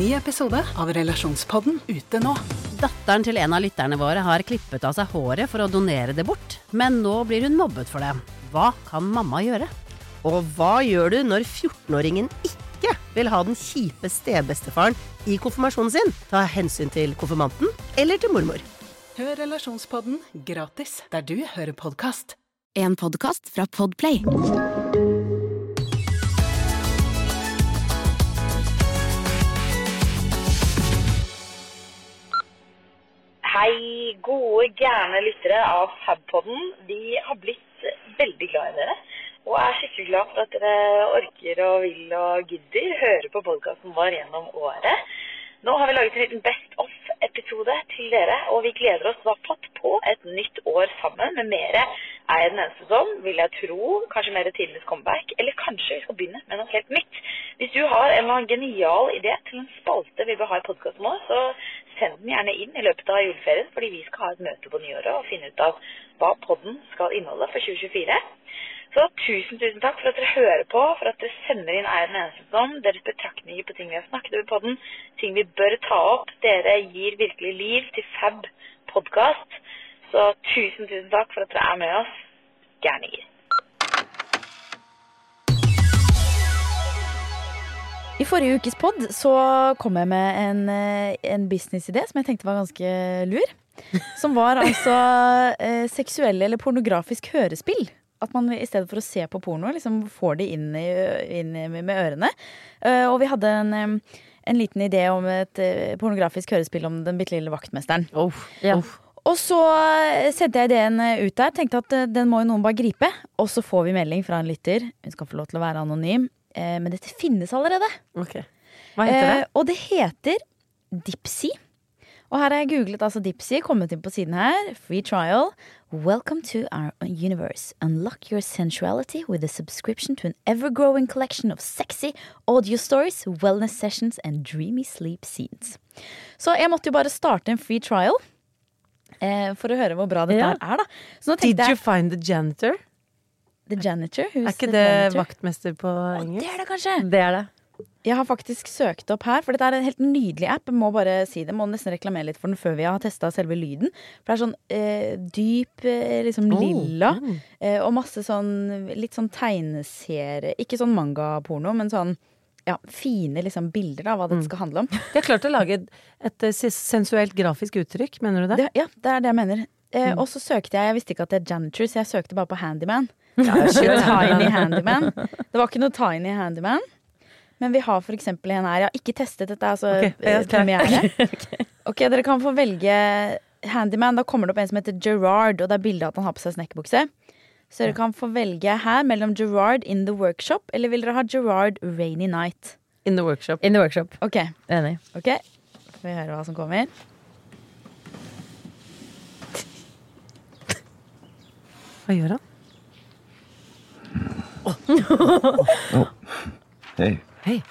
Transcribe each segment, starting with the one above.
Ny episode av Relasjonspodden ute nå. Datteren til en av lytterne våre har klippet av seg håret for å donere det bort, men nå blir hun mobbet for det. Hva kan mamma gjøre? Og hva gjør du når 14-åringen ikke vil ha den kjipe stebestefaren i konfirmasjonen sin? Ta hensyn til konfirmanten eller til mormor. Hør Relasjonspodden gratis der du hører podkast. En podkast fra Podplay. Hei, gode, gærne lyttere av Fabpodden. Vi har blitt veldig glad i dere. Og er skikkelig glad for at dere orker og vil og gidder høre på podkasten vår gjennom året. Nå har vi laget en liten Best of-episode til dere, og vi gleder oss vakkert på et nytt år sammen med mere Er jeg den eneste som, vil jeg tro, kanskje mer tidenes comeback, eller kanskje vi skal begynne med noe helt nytt. Hvis du har en genial idé til en spalte vi bør ha i podkasten vår, så send den gjerne inn i løpet av juleferien, fordi vi skal ha et møte på nyåret og finne ut av hva podden skal inneholde for 2024. Så tusen, tusen takk for at dere hører på, for at dere sender inn Er den eneste som, deres betraktninger på ting vi har snakket om i podden, ting vi bør ta opp. Dere gir virkelig liv til Fab podkast. Så tusen, tusen takk for at dere er med oss. Gærninger. I forrige ukes pod så kom jeg med en, eh, en businessidé som jeg tenkte var ganske lur. Som var altså eh, seksuelle eller pornografisk hørespill. At man i stedet for å se på porno, liksom får de inn, i, inn i, med ørene. Uh, og vi hadde en, eh, en liten idé om et uh, pornografisk hørespill om den bitte lille vaktmesteren. Oh, Ja. oh. Og så sendte jeg ideen ut der. Tenkte at den må jo noen bare gripe. Og så får vi melding fra en lytter. Hun skal få lov til å være anonym. Eh, men dette finnes allerede. Ok. Hva heter det? Eh, og det heter Dipsy. Og her har jeg googlet altså Dipsy, kommet inn på siden her. Free trial. Welcome to our universe. Unlock your sensuality with a subscription to an ever-growing collection of sexy audio stories, wellness sessions and dreamy sleep scenes. Så jeg måtte jo bare starte en free trial. Eh, for å høre hvor bra dette Ja. er, da. Did tenkte you jeg find the janitor? The Janitor. Er ikke det vaktmester på Å. Det er det kanskje. Det er det. Jeg har faktisk søkt opp her, for dette er en helt nydelig app. Jeg må bare si det, må nesten reklamere litt for den før vi har testa selve lyden. For det er sånn eh, dyp, eh, liksom Oh, lilla, mm. eh, og masse sånn litt sånn tegneserie Ikke sånn mangaporno, men sånn ja, fine liksom bilder av hva Mm. dette skal handle om. De har klart å lage et, et sensuelt grafisk uttrykk, mener du det? Det, ja, det er det jeg mener. Eh, Mm. Og så søkte jeg, jeg visste ikke at det er janitor, så jeg søkte bare på handyman. Ja, tiny handyman. Det var ikke noe tiny handyman. Men vi har for eksempel en her. Jeg har ikke testet dette, altså okay, jeg er Okay. Ok, dere kan få velge handyman. Da kommer det opp en som heter Gerard, og det er bilde av at han har på seg snekkerbukse. Så dere kan få velge her mellom Gerard in the workshop, eller vil dere ha Gerard rainy night? In the workshop. In the workshop. Ok, Enig. ok. Får vi høre hva som kommer. Hva gjør han? Hey.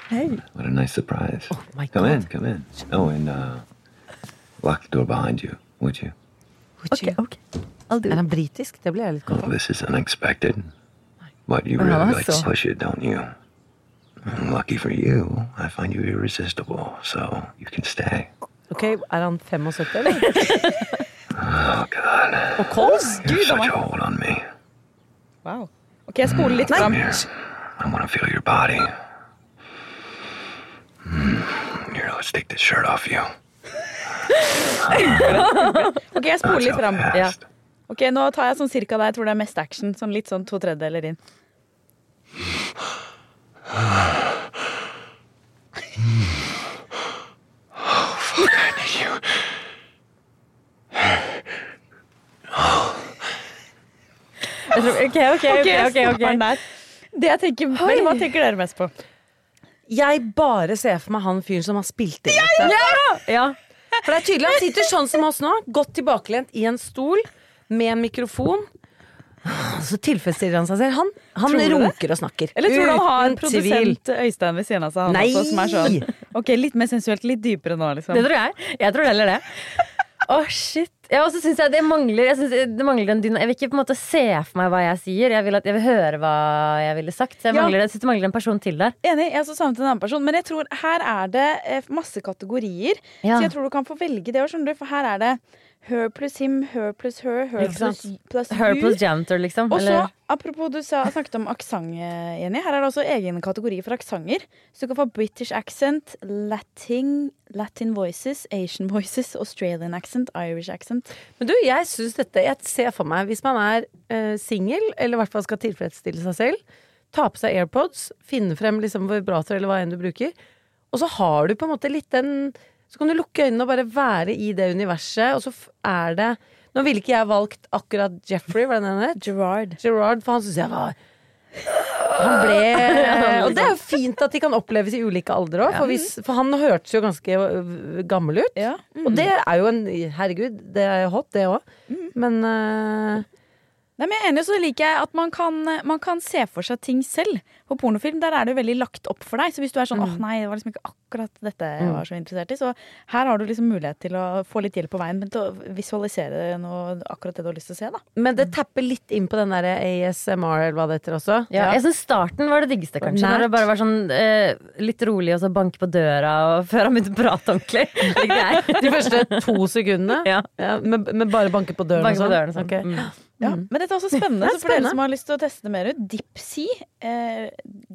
Hei. What a nice surprise. Oh, my come God. in, come in. Oh, and uh, lock the door behind you, would you? Ok, ok. Er han britisk? Det blir jeg litt Oh, godt av. this is unexpected. But you really that's like to push it, don't you? Mm, Lucky for you, I find you irresistible, so you can stay. Ok, Er han 75, eller? Oh, God. Og such a hold on me. Wow. Ok, jeg spoler litt fram. here. I want to feel your body. Mm, Here, let's take this shirt off you. Ok, jeg spoler litt fram. Ja. Ok, nå tar jeg sånn cirka der jeg tror det er mest action. Sånn litt sånn to tredjedeler inn. Ok, ok, ok, ok, ok, ok. Det jeg tenker, men Hva tenker dere mest på? Jeg bare ser for meg han fyren som har spilt inn dette. Ja! For det er tydelig, han sitter sånn som oss nå, godt tilbakelent i en stol med en mikrofon. Så tilfredsstiller han seg selv. Han, han det? runker og snakker. Eller tror du han har en produsent Øystein ved siden av seg? Han Nei! også, sånn, ok, Litt mer sensuelt, litt dypere nå, liksom. Det tror jeg. Jeg tror heller det. Å, shit. Ja, og så syns jeg det mangler Jeg, det mangler en dyna Jeg vil ikke på en måte se for meg hva jeg sier. Jeg vil, at, jeg vil høre hva jeg ville sagt. Så jeg, Ja. mangler, jeg synes det mangler en person til der. Enig, jeg så savnet en annen person. Men jeg tror her er det eh, masse kategorier. Ja. Så jeg tror du kan få velge det òg, skjønner du. For her er det her pluss him, her pluss her, her pluss plus Her pluss janitor, liksom. Og så, apropos du sa, snakket om aksent, eh, Jenny. Her er det også egen kategori for aksenter. Så du kan få British accent, Latin, Latin voices, Asian voices, Australian accent, Irish accent. Men du, jeg synes dette Jeg ser for meg, hvis man er uh, singel, eller i hvert fall skal tilfredsstille seg selv, ta på seg AirPods, finne frem liksom vibrator eller hva enn du bruker, og så har du på en måte litt den Så kan du lukke øynene og bare være i det universet, og så er det Nå ville ikke jeg valgt akkurat Jeffrey, hva den het? Gerard. Gerard, for han syns jeg var Han ble Og det er jo fint at de kan oppleves i ulike aldre òg, for, for han hørtes jo ganske øh, gammel ut. Ja. Og det er jo en Herregud, det er hot, det òg. Men øh, Nei, men jeg er enig, så liker jeg at man kan, man kan se for seg ting selv. På pornofilm der er det jo veldig lagt opp for deg. Så hvis du er sånn åh nei, det var liksom ikke akkurat dette jeg var så interessert i, så her har du liksom mulighet til å få litt hjelp på veien, men til å visualisere noe, akkurat det du har lyst til å se, da. Men det tapper litt inn på den der ASMR, eller hva det heter også. ja, jeg synes starten var det diggeste, kanskje. Nært. Når det bare var sånn eh, litt rolig, og så banke på døra, og før han begynte å prate ordentlig. De første to sekundene. Ja. med, med bare banke på døren Banke på og sånn. døren sånn. Ok. Mm. Ja. Men dette er også spennende, så for dere som har lyst til å teste det mer ut, Dipsy. Eh,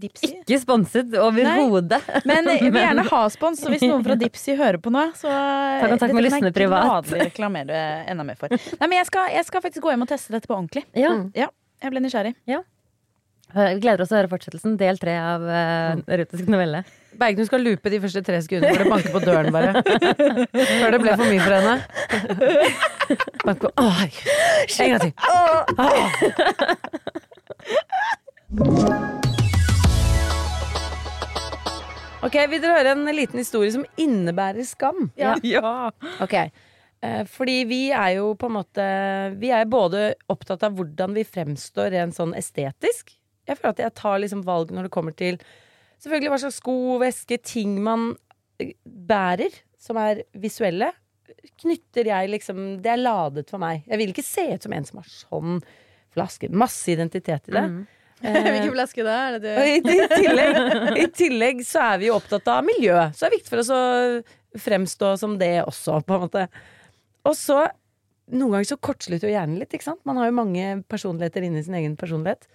Dipsy. Ikke sponset overhodet. Men jeg vil gjerne ha spons, så hvis noen fra Dipsy hører på nå, så Ta kontakt med lystne privat. reklamere enda mer for. Nei, men jeg skal, jeg skal faktisk gå hjem og teste dette på ordentlig. Ja. Ja, jeg ble nysgjerrig. Vi gleder oss til å høre fortsettelsen. Del tre av uh, erotisk novelle. du skal loope de første tre sekundene hvor det banker på døren, bare. Før det ble for mye for henne. Bank på Å, herregud. En gang til. Ok, Vil dere høre en liten historie som innebærer skam? Ja. Ok. Eh, Fordi vi er jo på en måte Vi er både opptatt av hvordan vi fremstår rent sånn estetisk. Jeg føler at jeg tar liksom valg når det kommer til Selvfølgelig hva slags sko, veske, ting man eh, bærer, som er visuelle. Knytter jeg liksom Det er ladet for meg. Jeg vil ikke se ut som en som har sånn flaske. Masse identitet i det. Mm. Hvilken flaske da? Er det du? i, i, tillegg, I tillegg så er vi jo opptatt av miljø. Så det er viktig for oss å fremstå som det også, på en måte. Og så Noen ganger så kortslutter jo hjernen litt, ikke sant. Man har jo mange personligheter inni sin egen personlighet.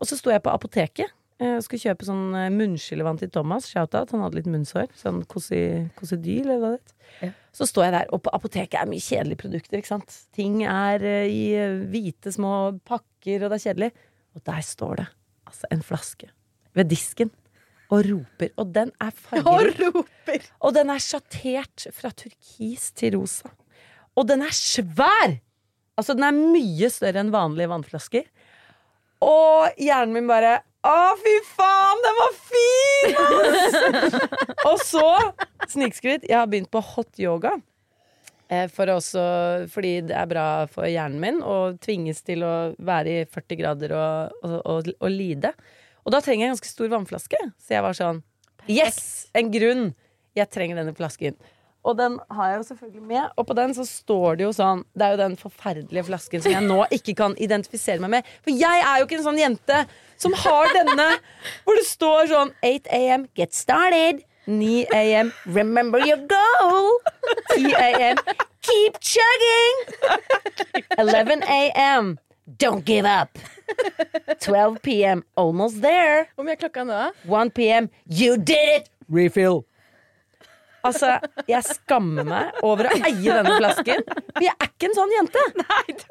Og så sto jeg på apoteket eh, og skulle kjøpe sånn eh, munnskyllevann til Thomas. Shout-out. Han hadde litt munnsår. Sånn kosi- eller hva det ja. Så står jeg der, og på apoteket er mye kjedelige produkter, ikke sant. Ting er eh, i eh, hvite små pakker, og det er kjedelig. Og der står det altså en flaske ved disken og roper. Og den er fargerik. Og den er sjattert fra turkis til rosa. Og den er svær! Altså, den er mye større enn vanlige vannflasker. Og hjernen min bare Å, fy faen, den var fin! ass!» og så, snikskritt, jeg har begynt på hot yoga. Eh, For også, fordi det er bra for hjernen min å tvinges til å være i 40 grader og, og, og, og lide. Og da trenger jeg en ganske stor vannflaske. Så jeg var sånn Yes! En grunn! Jeg trenger denne flasken. Og den har jeg jo selvfølgelig med. Og på den så står det jo sånn Det er jo den forferdelige flasken som jeg nå ikke kan identifisere meg med. For jeg er jo ikke en sånn jente som har denne hvor det står sånn 8 am, get started. 9 am, remember your goal. 10 am, keep chugging. 11 am, don't give up. 12 pm, almost there. Hvor mye er klokka nå? 1 pm, you did it! Refill. Altså, jeg skammer meg over å eie denne flasken. For jeg er ikke en sånn jente.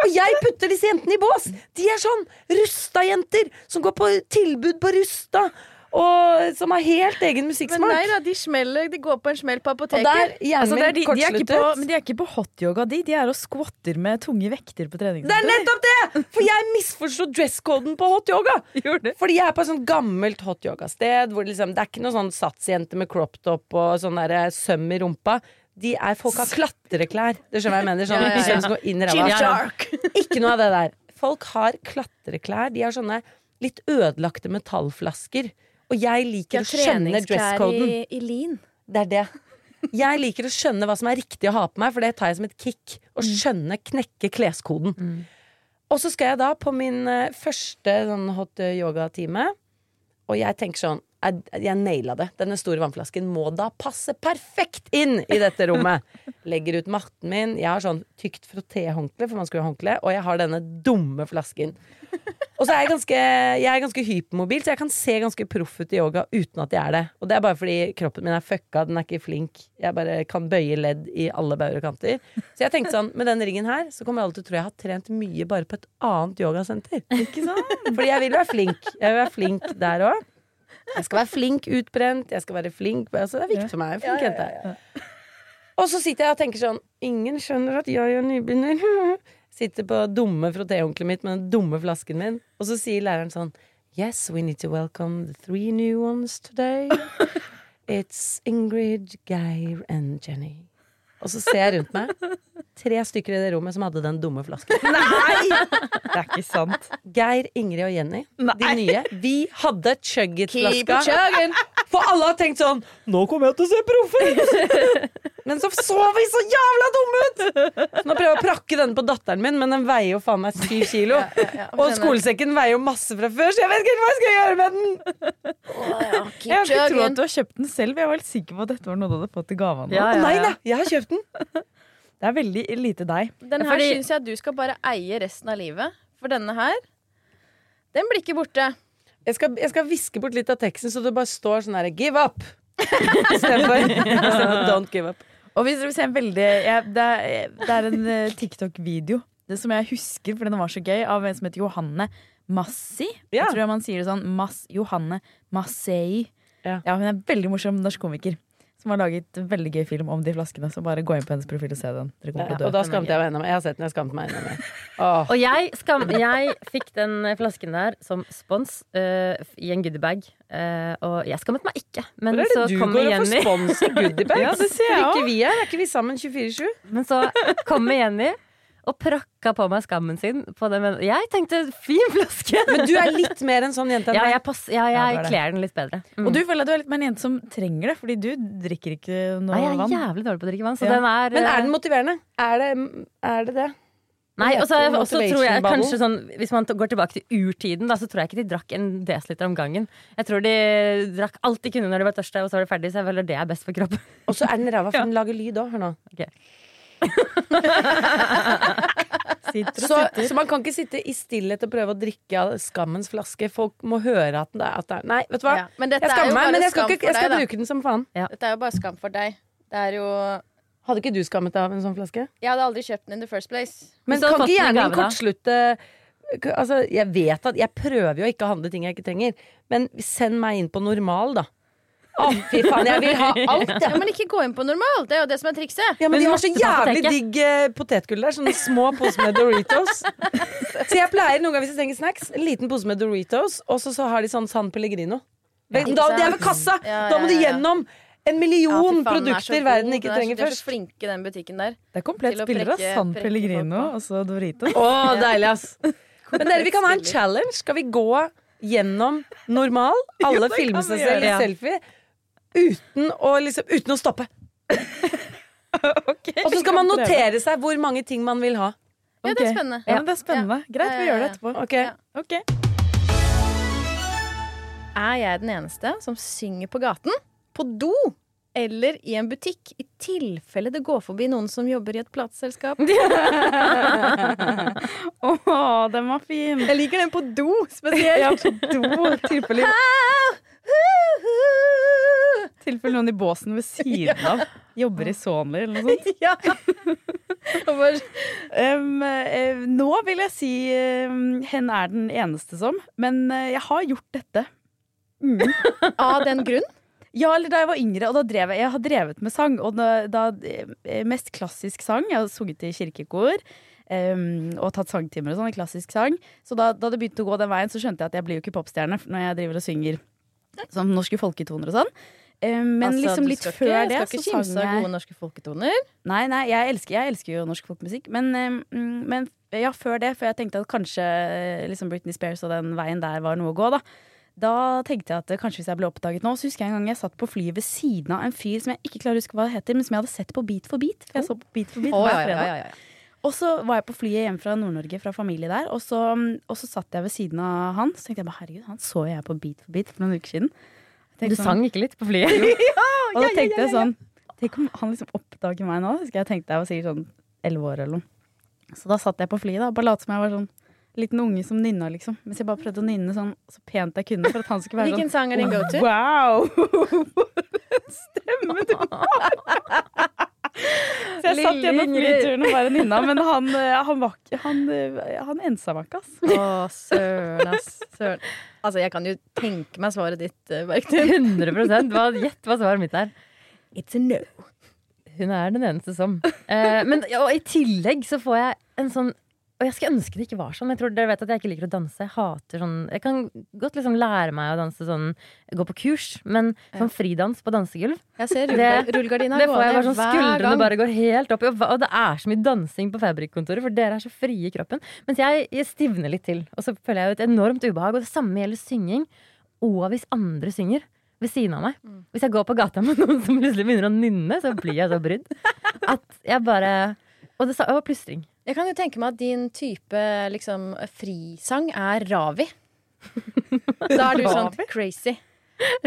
Og jeg putter disse jentene i bås. De er sånn Rusta-jenter som går på tilbud på Rusta. Og som har helt egen Men nei da, de smeller, de går på en smell på Og apoteket. der Altså, det er de, de er ikke på, men de er ikke på hotyoga, de. De er og skvatter med tunge vekter på Det er nettopp det! For jeg misforsto dresscoden på hot yoga. Fordi jeg er på et sånt gammelt hot yoga-sted hvor liksom, det er ikke noe sånn satsjente med crop top og sånn der søm i rumpa. De er, folk har klatreklær. Det skjønner jeg mener. Sånn, Ja, ja, ja. som går inn i ræva. Shark. Ikke noe av det der. Folk har klatreklær. De har sånne litt ødelagte metallflasker. Og jeg liker å skjønne dresscoden. i, i lin. Det er det. Jeg liker å skjønne hva som er riktig å ha på meg, for det tar jeg som et kick. Å skjønne, knekke kleskoden. Og så skal jeg da på min eh, første sånn hot eh, yoga-time, og jeg tenker sånn jeg, jeg naila det. Denne store vannflasken må da passe perfekt inn i dette rommet. Legger ut matten min. Jeg har sånn tykt frottéhåndkle, for man skulle ha håndkle, og jeg har denne dumme flasken. Og så er jeg ganske, jeg er ganske hypermobil, så jeg kan se ganske proff ut i yoga uten at jeg er det. Og det er bare fordi kroppen min er fucka, den er ikke flink. Jeg bare kan bøye ledd i alle bauger og kanter. Så jeg tenkte sånn, med denne ringen her, så kommer alle til å tro jeg har trent mye bare på et annet yogasenter. Ikke sant? Fordi jeg vil være flink. Jeg vil være flink der òg. Jeg skal være flink utbrent. Jeg skal være flink altså, Det er viktig for meg. Flink jente. Og så sitter jeg og tenker sånn Ingen skjønner at jeg er nybegynner. Sitter på dumme frotéhåndkleet mitt med den dumme flasken min, og så sier læreren sånn Yes, we need to welcome the three new ones today. It's Ingrid, Geir and Jenny. Og så ser jeg rundt meg. Tre stykker i det rommet som hadde den dumme flasken. Nei! Det er ikke sant. Geir, Ingrid og Jenny, de nye, vi hadde chugget-flaska. For alle har tenkt sånn Nå kommer jeg til å se proff ut! Men så så vi så jævla dumme ut! Nå prøver jeg å prakke denne på datteren min, men den veier jo faen meg syv kilo. Og skolesekken veier jo masse fra før, så jeg vet ikke helt hva jeg skal gjøre med den! Jeg har ikke tro at du har kjøpt den selv. Jeg var helt sikker på at dette var noe du hadde fått i gave. Ja, ja, nei da, jeg har kjøpt den. Det er veldig lite deg. Den her Fordi- syns jeg du skal bare eie resten av livet. For denne her, den blir ikke borte. Jeg skal, jeg skal viske bort litt av teksten, så det bare står sånn her 'give up'. Istedenfor 'don't give up'. Og hvis dere vil se en veldig jeg, det, er, det er en eh, TikTok-video Det som jeg husker, for den var så gøy, av en som heter Johanne Massi. Ja. Jeg tror man sier det sånn. Mas, Johanne Massei. Ja. Hun er veldig morsom norsk komiker. Som har laget en veldig gøy film om de flaskene. Så bare gå inn på hennes profil og se den. Dere kommer Ja, til å og da skamte jeg meg enda mer. Jeg har sett den, jeg skamte meg enda mer. Åh. Og jeg, skam, jeg fikk den flasken der som spons uh, i en goodiebag. Uh, og jeg skammet meg ikke. Men Hvor er så det du kommer går og får spons i goodiebags? Ja, det ser jeg er? Er ikke vi sammen 24-7? Men så kommer Jenny og prakka på meg skammen sin. På den, men jeg tenkte fin flaske! Men du er litt mer en sånn jente enn Ja, jeg, pass, ja, Ja, jeg er kler den litt bedre. Mm. Og du føler at du er litt mer en jente som trenger det, fordi du drikker ikke noe vann. Nei, jeg er vann. jævlig dårlig på å drikke vann. Så Ja. den er, Men er eh, den motiverende? Er det er det? det? Nei, og så også tror jeg kanskje sånn Hvis man går tilbake til urtiden, da, så tror jeg ikke de drakk en desiliter om gangen. Jeg tror de drakk alt de kunne når de var tørste, og så var de ferdig. Så jeg føler det er best for kroppen. Og så er den ræva, for den lager lyd òg. Hør nå. Og Så, sitter. så man kan ikke sitte i stillhet og prøve å drikke av skammens flaske. Folk må høre at det er, at det er Nei, vet du hva? Ja, men dette Jeg er skammer meg, men jeg skal, ikke, jeg skal deg, da. bruke den som faen. Dette er jo bare skam for deg. Det er jo Hadde ikke du skammet deg av en sånn flaske? Jeg hadde aldri kjøpt den in the first place. Men hadde kan ikke hjernen kortslutte Altså, jeg vet at Jeg prøver jo ikke å handle ting jeg ikke trenger, men send meg inn på normal, da. Å, fy faen, jeg vil ha alt, Ja, jeg. men ikke gå inn på normal. Det er jo det som er trikset. Ja, men, Men de har så jævlig digg eh, potetgull der. Sånne små poser med Doritos. Så jeg pleier noen ganger hvis jeg trenger snacks, en liten pose med Doritos, og så, så har de sånn San Pellegrino. Da, det er ved kassa! Ja, Da må du gjennom en million faen, er produkter god. verden ikke trenger først. De er så flinke i den butikken der. Det er komplett bilder spiller av San Pellegrino og så Doritos. Å, deilig, ass. Men dere, vi kan ha en challenge. Skal vi gå gjennom normal? Alle det filme seg selv i selfie. Uten å, liksom, uten å stoppe. Og så skal man notere seg hvor mange ting man vil ha. Ja, det er spennende. Ja, det er spennende. Greit, vi Ja, ja, gjør det etterpå. Ok. Ja. Ok. Er jeg den eneste som synger på gaten, på do eller i en butikk, i tilfelle det går forbi noen som jobber i et plateselskap? Å, den var fin. Jeg liker den på do spesielt. Ja, på do. Tilfelle, tilfelle noen i båsen ved siden av jobber i Sonly eller noe sånt. Ja. Um, eh, nå vil jeg si um, hen er den eneste som, men uh, jeg har gjort dette. av den grunn? Ja, eller da jeg var yngre, og da drev jeg, jeg har drevet med sang. Og da, da eh, Mest klassisk sang. Jeg har sunget i kirkekor. Um, og tatt sangtimer og sånn, klassisk sang. Så da, da det begynte å gå den veien, så skjønte jeg at jeg blir jo ikke popstjerne når jeg driver og synger sånn norske folketoner og sånn. Um, men Altså, liksom litt før ikke, det skal ikke kimse av gode norske folketoner. Nei, nei, jeg elsker, jeg elsker jo norsk folkemusikk. Men, um, men ja, før det, for jeg tenkte at kanskje eh, liksom Britney Spears og den veien der var noe å gå, da. da tenkte jeg at eh, kanskje hvis jeg ble oppdaget nå Så husker jeg en gang jeg satt på flyet ved siden av en fyr som jeg ikke klarer å huske hva det heter, men som jeg hadde sett på Beat for beat. For jeg så på Beat for beat Å, hver ja, ja, fredag. ja, ja. Og så var jeg på flyet hjem fra Nord-Norge, fra familie der, og så, og så satt jeg ved siden av han. Så tenkte jeg bare herregud, han så jeg på Beat for beat for noen uker siden. Du sånn- sang ikke litt på flyet? og da tenkte jeg sånn Tenk om han liksom oppdager meg nå. Husker jeg tenkte jeg var sikkert sånn elleve år eller noe. Så da satt jeg på flyet da, bare lot som jeg var sånn liten unge som nynna, liksom. Mens jeg bare prøvde å nynne sånn så pent jeg kunne for at han skulle være Hvilken sånn sang er din go-to? Wow! Stemmen har! Så jeg satt gjennom flyturen og bare nynna, men han, eh, han var Han, eh, han ensa meg ikke, ass. Å, søren, ass. Søren. Altså, jeg kan jo tenke meg svaret ditt, eh, Bergtun. 100 hva, Gjett hva svaret mitt er. It's a no. Hun er den eneste som. Eh, men og i tillegg så får jeg en sånn Og jeg skulle ønske det ikke var sånn. Jeg tror Dere vet at jeg ikke liker å danse. Jeg hater sånn Jeg kan godt liksom lære meg å danse sånn Gå på kurs, men sånn fridans på dansegulv Jeg ser Det- hver rullegardina Det får jeg bare sånn Skuldrene gang. bare går helt opp. Og og det er så mye dansing på Fabrik-kontoret, for dere er så frie i kroppen. Mens jeg, jeg stivner litt til. Og så føler jeg jo et enormt ubehag. Og det samme gjelder synging. Og hvis andre synger ved siden av meg. Mm. Hvis jeg går på gata med noen som plutselig begynner å nynne, så blir jeg så brydd. At jeg bare Og, det, sa- og plystring. Jeg kan jo tenke meg at din type liksom, frisang er Ravi. Da er du sånn crazy.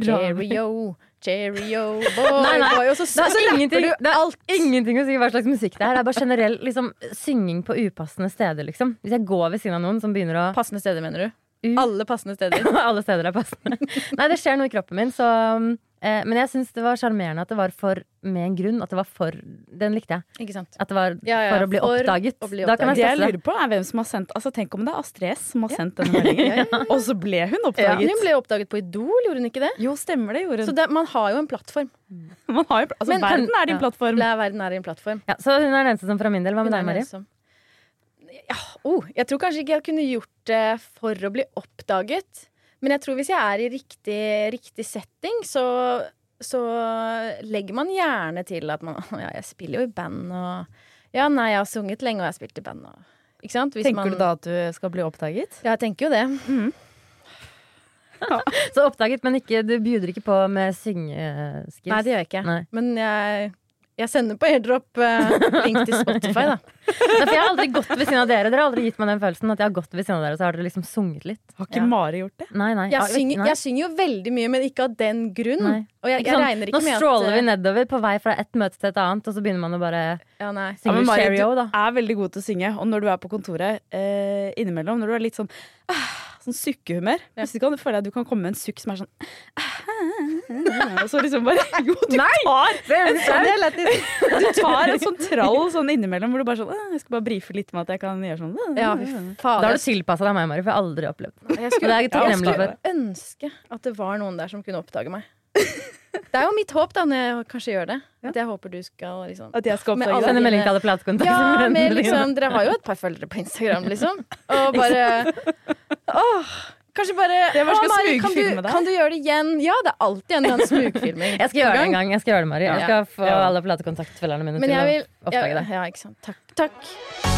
Cheerio, cheerio, boy, Nei, nei. boy. Og så, er, så ingenting, du det er alt. ingenting å si hva slags musikk det er. Det er bare generell liksom, synging på upassende steder, liksom. Hvis jeg går ved siden av noen som begynner å Passende steder, mener du? U- Alle passende steder. Alle steder er passende. Nei, det skjer noe i kroppen min, så eh, Men jeg syns det var sjarmerende at det var for med en grunn. At det var for Den likte jeg. Ikke sant? At det var Ja, ja, for å bli for oppdaget. å bli Da kan Det jeg jeg lurer på er hvem som har sendt Altså Tenk om det er Astrid S som har sendt denne meldingen. Og så ble hun Ja. oppdaget. Hun ble oppdaget på Idol, gjorde hun ikke det? Jo, stemmer det. gjorde Så hun. det, man har jo en plattform. Man har jo, altså, Men verden er din ja. plattform. Ja, verden er din plattform. Ja, så hun er den eneste som fra min del. Hva med deg, Mari? Ja, oh, jeg tror kanskje ikke jeg kunne gjort det for å bli oppdaget. Men jeg tror hvis jeg er i riktig, riktig setting, så, så legger man gjerne til at man Ja, jeg spiller jo i band og Ja, nei, jeg har sunget lenge, og jeg har spilt i band og Ikke sant? Hvis Tenker man, du da at du skal bli oppdaget? Ja, jeg tenker jo det. Så oppdaget, men ikke, du bjuder ikke på med syngeskills? Nei, det gjør jeg ikke. Nei. Men jeg, jeg sender på airdrop eh, link til Spotify, da. Nei, for jeg har aldri gått ved siden av dere. Dere har aldri gitt meg den følelsen at jeg har gått ved siden av dere, så har dere liksom sunget litt. Har ikke Ja. Mari gjort det? Nei, nei. Jeg synger, nei. jeg synger jo veldig mye, men ikke av den grunn. Nei. Og jeg, Ikke jeg sånn, regner Nå ikke med stråler at vi nedover på vei fra et møte til et annet, og så begynner man å bare Ja, nei. Ja, synge men Mari, Cheerio, du da. er veldig god til å synge, og når du er på kontoret eh, innimellom, når du er litt sånn ah, Sånn sukkehumør. Plutselig kan du føle at du kan komme med en sukk som er sånn Og så liksom bare Jo, du tar en sånn, Du tar en sånn trall sånn innimellom hvor du bare sånn Jeg skal bare brife litt med at jeg kan gjøre sånn. Ja. Da har du tilpassa deg meg, Mari, for jeg har aldri opplevd det. Jeg skulle er jeg skulle ønske at det var noen der som kunne oppdage meg. Det er jo mitt håp, da, når jeg kanskje gjør det. At jeg håper du skal liksom At jeg skal oppdage det. Sende melding til alle platekontaktene. Ja, med liksom Dere har jo et par følgere på Instagram, liksom. Og bare Åh, kanskje bare bare «Å, Mari, kan, du, kan du gjøre det igjen? Ja, det er alltid en eller annen smugfilming. Jeg skal gjøre det en gang. Jeg skal gjøre det, Mari. Jeg skal få Ja. alle platekontaktfølgerne mine Men til å oppdage jeg, det. Ja, ikke sant. Takk. Takk.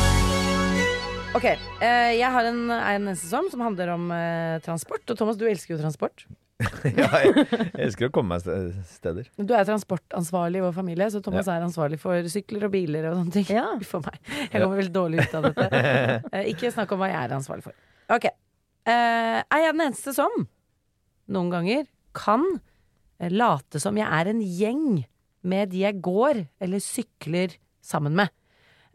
Ok, eh, jeg har en, en sesong som, som handler om eh, transport. Og Thomas, du elsker jo transport. ja, jeg, jeg elsker å komme meg steder. Du er transportansvarlig i vår familie, så Thomas er ansvarlig for sykler og biler og sånne ting. Ja. For meg. Jeg kommer veldig dårlig ut av dette. Eh, ikke snakk om hva jeg er ansvarlig for. Ok. Uh, er jeg den eneste som noen ganger kan eh, late som jeg er en gjeng med de jeg går eller sykler sammen med?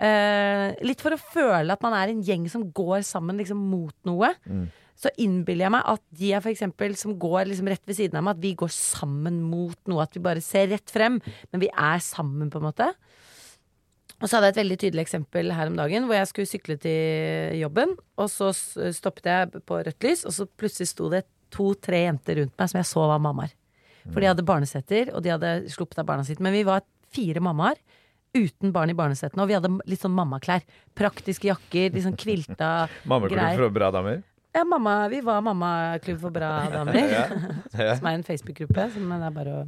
Uh, litt for å føle at man er en gjeng som går sammen liksom mot noe. Mm. Så innbiller jeg meg at de er for eksempel som går liksom rett ved siden av meg, at vi går sammen mot noe. At vi bare ser rett frem, men vi er sammen, på en måte. Og så hadde jeg et veldig tydelig eksempel her om dagen hvor jeg skulle sykle til jobben. Og så stoppet jeg på rødt lys, og så plutselig sto det to-tre jenter rundt meg som jeg så var mammaer. For de hadde barnesetter, og de hadde sluppet av barna sitt. Men vi var fire mammaer uten barn i barnesettene, og vi hadde litt sånn mammaklær. Praktiske jakker, litt sånn kvilta Mammaklubb greier. for bra damer. Ja, mamma, vi var mammaklubb for bra damer. Ja. Ja. Som er en Facebook-gruppe som det er bare å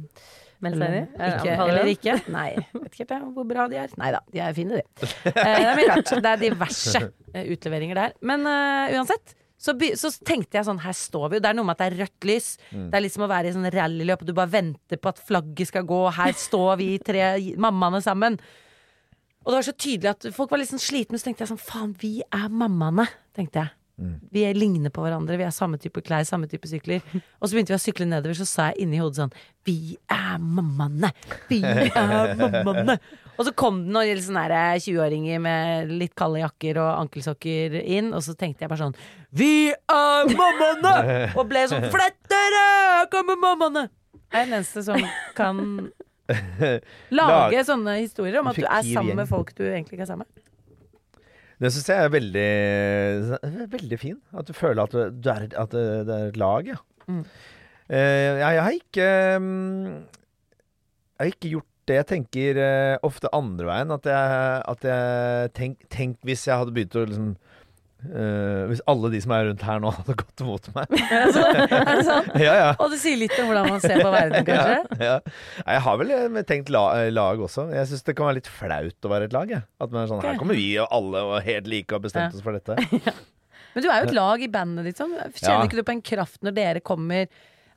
melde seg inn i. Ikke, eller ikke. Nei, vet ikke helt jeg hvor bra de er. Nei da, de er fine, de. Eh, det er mye rart. Det er diverse eh, utleveringer der. Men uh, uansett Så, så tenkte jeg sånn, her står vi jo. Det er noe med at det er rødt lys. Mm. Det er liksom å være i sånn rallyløp, og du bare venter på at flagget skal gå. Her står vi tre mammaene sammen. Og det var så tydelig at folk var litt sånn slitne, så tenkte jeg sånn, faen, vi er mammaene, tenkte jeg. Mm. Vi er ligner på hverandre, vi har samme type klær, samme type sykler. Og så begynte vi å sykle nedover, så sa jeg inni hodet sånn Vi er mammaene! Vi er mammaene! Og så kom det noen sånne 20-åringer med litt kalde jakker og ankelsokker inn, og så tenkte jeg bare sånn Vi er mammaene! Og ble sånn Flytt dere! Her kommer mammaene! Jeg er den eneste som kan lage sånne historier om at du er sammen med folk du egentlig ikke er sammen med. Det syns jeg er veldig, veldig fin. At du føler at, du, er, at det, er et lag, ja. Mm. Eh, jeg, jeg har ikke mm, Jeg har ikke gjort det. Jeg tenker eh, ofte andre veien. At jeg, at jeg tenk, tenk hvis jeg hadde begynt å liksom eh, Hvis alle de som er rundt her nå, hadde gått mot meg. Er det sant? ja, ja. Og det sier litt om hvordan man ser på verden, kanskje? Ja, ja. Jeg har vel eh, tenkt la, lag også. Jeg syns det kan være litt flaut å være et lag. Jeg. At man er sånn. Her kommer vi og alle og helt like og har bestemt oss for dette. Men du er jo et lag i bandet, liksom. Kjenner Ja. ikke du på en kraft når dere kommer,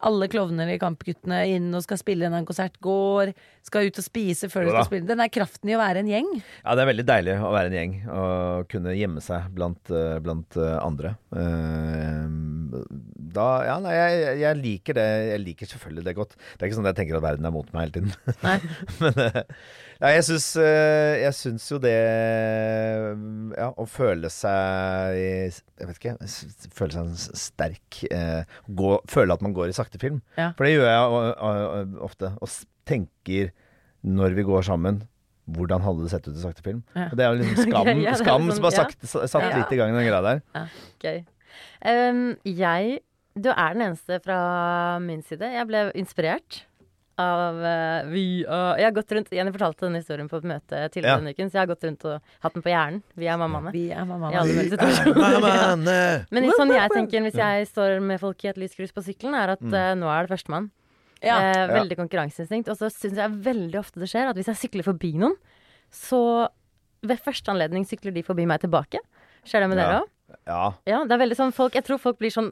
alle klovner i Kampguttene, inn og skal spille en konsert, går, skal ut og spise før du skal spille? Den er kraften i å være en gjeng. Ja, det er veldig deilig å være en gjeng og kunne gjemme seg blant, eh, blant eh, andre. Eh, Da, ja, nei, jeg, jeg liker det. Jeg liker selvfølgelig det godt. Det er ikke sånn at jeg tenker at verden er mot meg hele tiden. Nei. Men ja, jeg syns, jeg syns jo det Ja, å føle seg Jeg vet ikke. Føle seg sterk. Gå, føle at man går i sakte film. Ja. For det gjør jeg ofte. Og tenker når vi går sammen hvordan hadde det sett ut i sakte film? Ja. Og det er jo liksom skam, Ja, er skam sånn, som har ja. satt Ja. litt i gang den greia der. Gøy. Um, jeg Du er den eneste fra min side. Jeg ble inspirert av uh, vi uh, Jeg har gått rundt Jenny fortalte denne historien på et møte tidligere Ja. denne uken, så jeg har gått rundt og hatt den på hjernen. Vi er mammaene. Vi er mammaene. Er mammaene! Men sånn jeg tenker hvis jeg står med folk i et lyskryss på sykkelen, er at uh, nå er det førstemann. Ja. Eh, veldig konkurranseinstinkt. Og så syns jeg veldig ofte det skjer at hvis jeg sykler forbi noen, så ved første anledning sykler de forbi meg tilbake. Skjer det med Ja. dere òg? Ja. Ja, det er veldig sånn folk Jeg tror folk blir sånn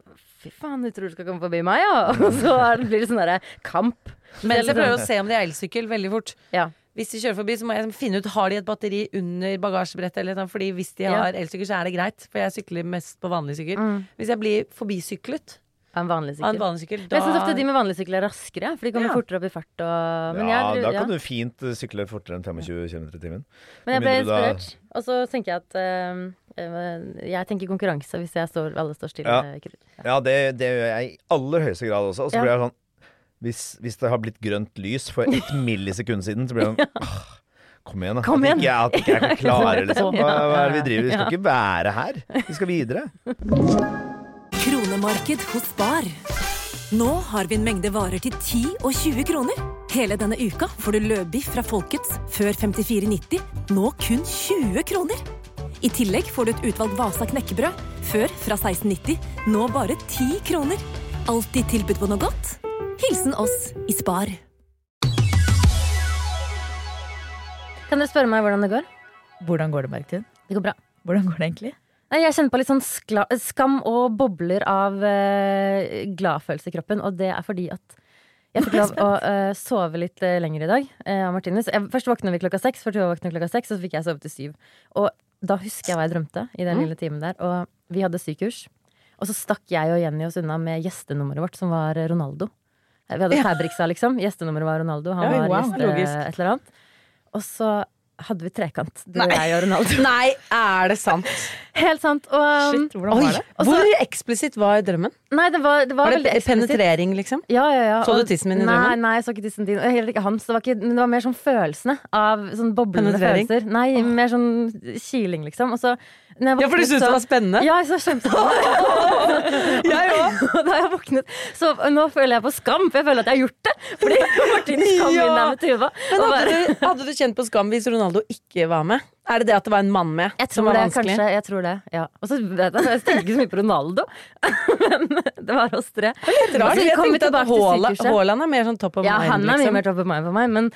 Fy faen, du tror du skal komme forbi meg, ja? Og så blir det sånn derre kamp. Mens jeg prøver å se om de er elsykkel veldig fort. Ja. Hvis de kjører forbi, så må jeg finne ut har de et batteri under bagasjebrettet. Eller noe, fordi hvis de Ja. har elsykkel, så er det greit. For jeg sykler mest på vanlig sykkel. Mm. Hvis jeg blir forbisyklet Av en vanlig sykkel. en vanlig sykkel, da jeg syns ofte de med vanlig sykkel er raskere, for de kommer Ja. fortere opp i fart og Men ja, jeg, da ja. kan du fint sykle fortere enn 25 km i timen. Men jeg ble inspirert. Og så tenker jeg at eh, Jeg tenker konkurranse hvis jeg står, alle står stille. Ja. Ja. Det, det gjør jeg i aller høyeste grad også. Og så Ja. blir jeg sånn hvis, hvis det har blitt grønt lys for et millisekund siden, så blir jeg sånn «Åh, Kom igjen, da. Kom At igjen. ikke jeg, at ikke jeg kan klare det, liksom. Hva, hva er det vi driver Vi skal Ja. ikke være her. Vi skal videre. Kronemarked hos Bar. Nå har vi en mengde varer til 10 og 20 kroner. Hele denne uka får du løbiff fra Folkets før 54,90, nå kun 20 kroner. I tillegg får du et utvalgt Vasa knekkebrød, før fra 16,90, nå bare 10 kroner. Alltid tilbud på noe godt. Hilsen oss i Spar. Kan dere spørre meg hvordan det går? Hvordan går det, Bergtun? Det går bra. Hvordan går det egentlig? Jeg kjenner på litt sånn skla skam og bobler av uh, gladfølelse i kroppen, og det er fordi at jeg fikk lov å uh, sove litt uh, lenger i dag Uh, av Martinus. Jeg, først våkna vi klokka seks, for Tuva våkna klokka seks, og så fikk jeg sove til syv. Og da husker jeg hva jeg drømte i den lille timen der. Og vi hadde sykurs. Og så stakk jeg og Jenny oss unna med gjestenummeret vårt, som var Ronaldo. Eh, Vi hadde Fabriksa, liksom. Gjestenummeret var Ronaldo. Han var wow, gjeste, et eller annet. Og så hadde vi trekant, du og jeg og Ronaldo. Nei, er det sant? Helt sant. Og, um, Shit, hvordan Oi, var det? Hvor eksplisitt var drømmen? Nei, det var, det var, Var det eksplisitt. penetrering, liksom? Ja, ja, ja. Så du tissen min i Nei, drømmen? nei, jeg så ikke tissen din. Heller ikke hans. Det var, ikke, men det var mer sånn følelsene av sånn boblende følelser. Nei, mer sånn kiling, liksom. Og så når jeg Ja, for du syntes det var spennende? Ja, jeg så kjempespennende. Jeg òg! Da jeg våknet Så nå føler jeg på skam, for jeg føler at jeg har gjort det. Fordi Martin kom Ja. inn der med Tuva. Men hadde bare- du, hadde du kjent på skam hvis Ronaldo ikke var med? Er det det at det var en mann med Jeg som var det, vanskelig? kanskje. Jeg tror det, ja. Og så vet jeg, jeg tenker ikke så mye på Ronaldo, men det var oss tre. Litt rart. Jeg tenkte at Haaland, er mer sånn top of Ja, mind. han er mye liksom. mer top of mind for meg, men,